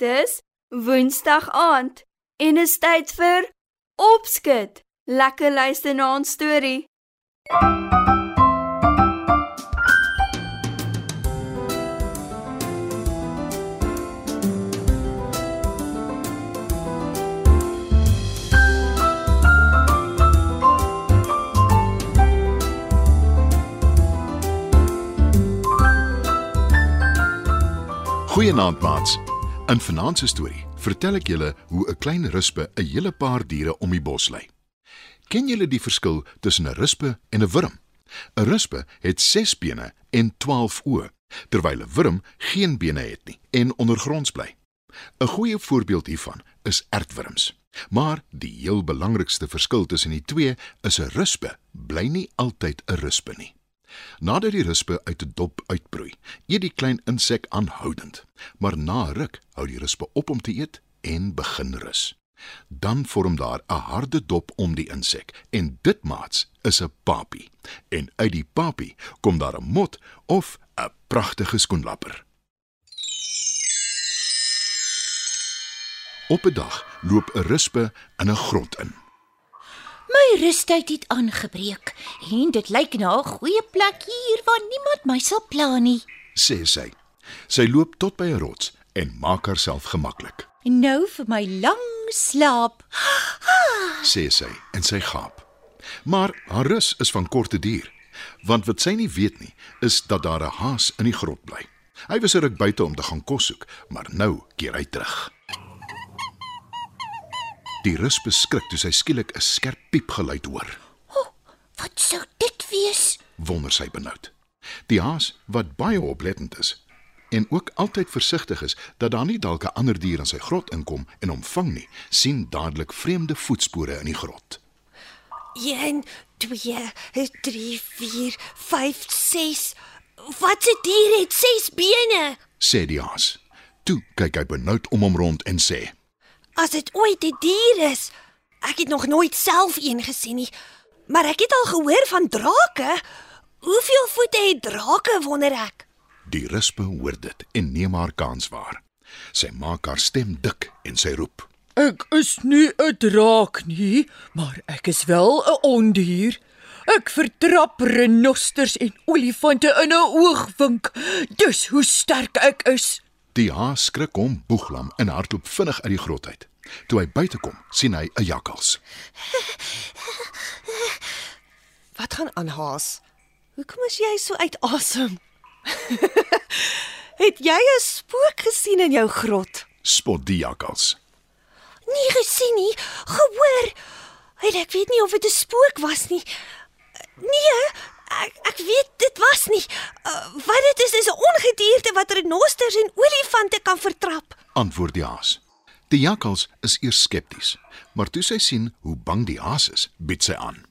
Dis Woensdag aand en is tyd vir opskud. Lekker luister na ons storie. Goeienaand maats. In vanaand se storie vertel ek julle hoe 'n klein rispe 'n hele paar diere om die bos lei. Ken julle die verskil tussen 'n rispe en 'n wurm? 'n Rispe het 6 bene en 12 oë, terwyl 'n wurm geen bene het nie en ondergronds bly. 'n Goeie voorbeeld hiervan is ertwurms. Maar die heel belangrikste verskil tussen die twee is 'n rispe bly nie altyd 'n rispe nie. Nadat die rispe uit 'n dop uitbroei, eet die klein insek aanhoudend, maar na ruk hou die rispe op om te eet en begin rus. Dan vorm daar 'n harde dop om die insek en dit maats is 'n papie. En uit die papie kom daar 'n mot of 'n pragtige skoenlapper. Op 'n dag loop 'n rispe in 'n grot in. My rustyd het aangebreek en dit lyk na 'n goeie plek hier waar niemand my sal pla nie. sê sy. Sy loop tot by 'n rots en maak haarself gemaklik, nou vir my lang slaap. sê sy en sy gaap. Maar haar rus is van korte duur, want wat sy nie weet nie, is dat daar 'n haas in die grot bly. Hy was 'n ruk buite om te gaan kos soek, maar nou keer hy terug. Die rus beskrik toe sy skielik 'n skerp piepgeluid hoor. Wat sou dit wees? wonder sy benoud. Die haas, wat baie oplettend is en ook altyd versigtig is dat daar nie dalk 'n ander dier in sy grot inkom en hom vang nie, sien dadelik vreemde voetspore in die grot. 1 2 3 4 5 6 Wat 'n dier het 6 bene? sê die haas. Toe kyk hy benoud om hom rond en sê: As dit ooit 'n dier is. Ek het nog nooit self een gesien nie, maar ek het al gehoor van drake. Hoeveel voete het drake wonder ek? Die rispe hoor dit en neem haar kans waar. Sy maak haar stem dik en sy roep: Ek is nie 'n draak nie, maar ek is wel 'n ondier. Ek vertrap renosters en olifante in 'n oogwink. Dis hoe sterk ek is. Die haas skrik hom boeglam en hardloop vinnig uit die grot uit. Toe hy buite kom, sien hy 'n jakkals. Wat gaan aan haas? Hoekom is jy so uit asem? het jy 'n spook gesien in jou grot? Spot die jakkals. Nie gesien nie, gehoor. En ek weet nie of dit 'n spook was nie. Nee, ek ek weet dit was nie. Uh, wat dit is is 'n ongedierte wat renosters en olifante kan vertrap. antwoord die haas. Die jakkals is eers skepties, maar toe sy sien hoe bang die haas is, bied sy aan.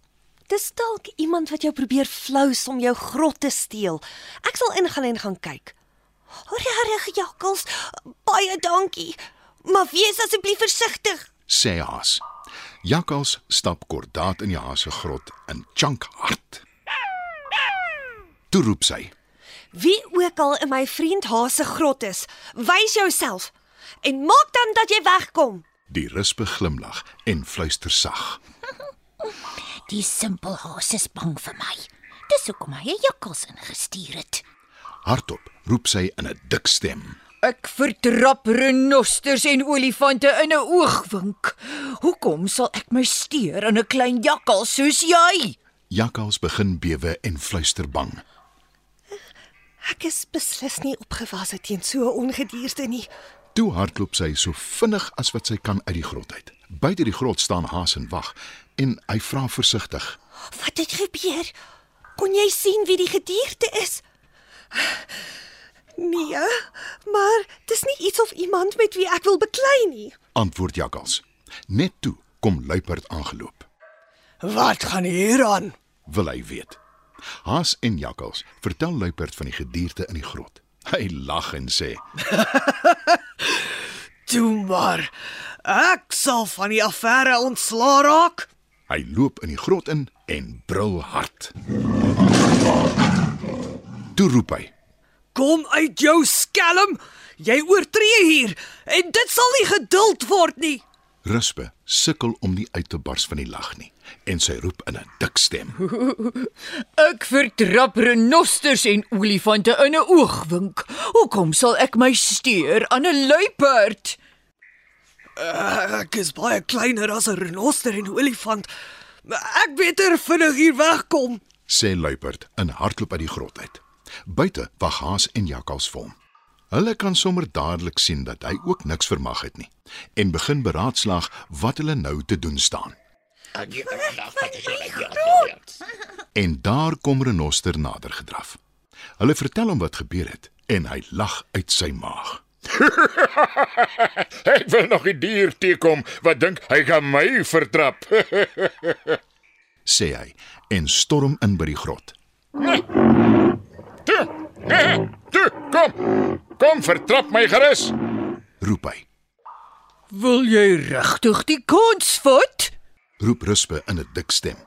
Dis dalk iemand wat jou probeer flous om jou grot te steel. Ek sal ingaan en gaan kyk. Regtig jakkals, baie dankie. Maar wees asseblief versigtig. sê haas. Jakkals stap kordaat in die haas se grot in chunk hard. Toe roep sy: Wie ook al in my vriend Haas se grot is, wys jouself en maak dan dat jy wegkom. Die rispe glimlag en fluister sag. Die simpel haas is bang vir my. Dis hoekom hy 'n jakkals ingestuur het. Hardop roep sy in 'n dik stem. Ek vertrap renosters en olifante in 'n oogwink. Hoekom sal ek my steur aan 'n klein jakkal soos jy? Jakkals begin bewe en fluister bang. Ek is beslis nie opgewasse teen so 'n ongedierte nie. Toe hardloop sy so vinnig as wat sy kan uit die grot uit. Buite die grot staan haas en wag en hy vra versigtig: Wat het gebeur? Kon jy sien wie die gedierte is? Nee, maar dis nie iets of iemand met wie ek wil beklei nie. antwoord Jakkals. Net toe kom luiperd aangeloop. Wat gaan hier aan? Wil hy weet. Haas en Jakkals vertel luiperd van die gedierte in die grot. Hy lag en sê: Toe maar. Ek sal van die affære ontslaa raak. Hy loop in die grot in en brul hard. Toe roep hy: Kom uit jou skelm. Jy oortree hier en dit sal nie geduld word nie. Ruspe sukkel om nie uit te bars van die lag nie en sy roep in 'n dik stem. Ek vertrap renosters en olifante in 'n oogwink. Hoekom sal ek my steur aan 'n luiperd? Ek is baie kleiner as 'n renoster en olifant. Ek beter vinnig hier wegkom. sê luiperd en hardloop uit die grot uit. Buite wag haas en jakkals vir hom. Hulle kan sommer dadelik sien dat hy ook niks vermag het nie en begin beraadslaag wat hulle nou te doen staan. En daar kom Renoster nader gedraf. Hulle vertel hom wat gebeur het en hy lag uit sy maag. Ek wil nog 'n dier teekom wat dink hy gaan my vertrap. sê hy en storm in by die grot. Toe. Toe, kom. Kom vertrap my gerus. Roep hy. Wil jy regtig die kans vat? Roep Ruspe in 'n dik stem.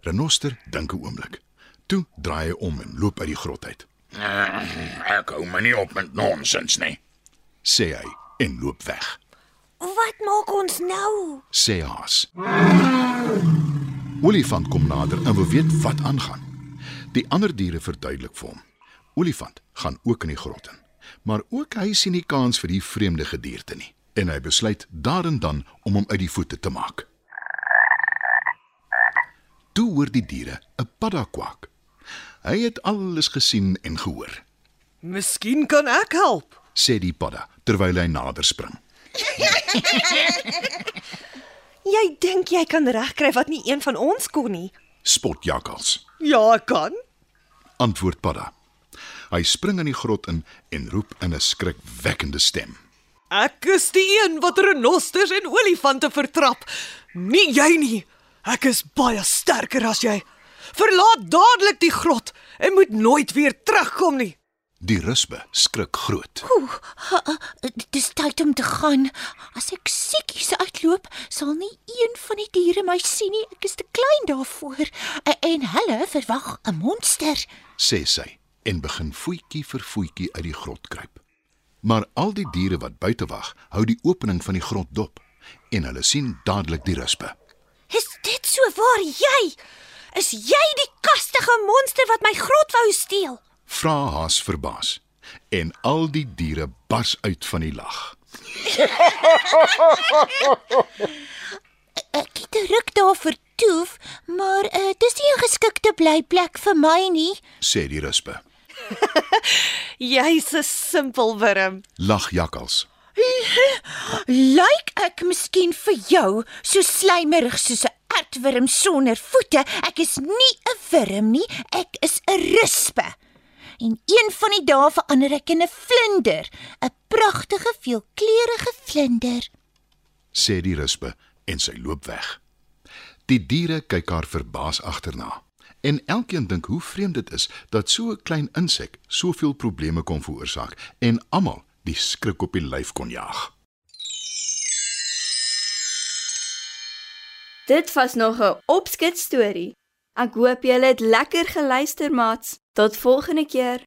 Renoster dink 'n oomblik. Toe draai hy om en loop uit die grot uit, Ek hou my nie op met nonsens nie. sê hy en loop weg. Wat maak ons nou? sê Haas. Olifant kom nader en wil weet wat aangaan. Die ander diere verduidelik vir hom. Olifant gaan ook in die grot in, maar ook hy sien nie kans vir die vreemde gedierte nie en hy besluit daar en dan om hom uit die voete te maak. Toe hoor die diere 'n padda kwak. Hy het alles gesien en gehoor, Miskien kan ek help. sê die padda terwyl hy nader spring. Jy dink jy kan regkry wat nie een van ons kon nie. Spot jakkals. Ja, ek kan. antwoord Padda. Hy spring in die grot in en roep in 'n skrikwekkende stem. Ek is die een wat renosters en olifante vertrap. Nie jy nie. Ek is baie sterker as jy. Verlaat dadelik die grot en moet nooit weer terugkom nie. Die rusbe skrik groot. Dit is tyd om te gaan. As ek siekies uitloop, sal nie een van die diere my sien nie. Ek is te klein daarvoor. En, en hulle verwag 'n monster. sê sy en begin voetjie vir voetjie uit die grot kruip. Maar al die diere wat buite wag, hou die opening van die grot dop en hulle sien dadelik die rusbe. So waar jy? Is jy die kastige monster wat my grot wou steel? Vra Haas verbaas en al die diere bars uit van die lag. Ek het ruk daar vertoef, maar uh, dis nie 'n geskikte blyplek vir my nie. sê die rusbe. Jy's 'n simpel wurm. Lag jakkals. Lyk ek miskien vir jou so slijmerig soos 'n aardwurm sonder voete? Ek is nie 'n wurm nie, ek is 'n rispe. En een van die dae verander ek in 'n vlinder, 'n pragtige veelkleurige vlinder. sê die rusbe en sy loop weg. Die diere kyk haar verbaas agterna. En elkeen dink hoe vreemd dit is dat so 'n klein insek soveel probleme kon veroorsaak en almal die skrik op die lyf kon jaag. Dit was nog 'n opskit storie. Ek hoop julle het lekker geluister, maats. Tot volgende keer.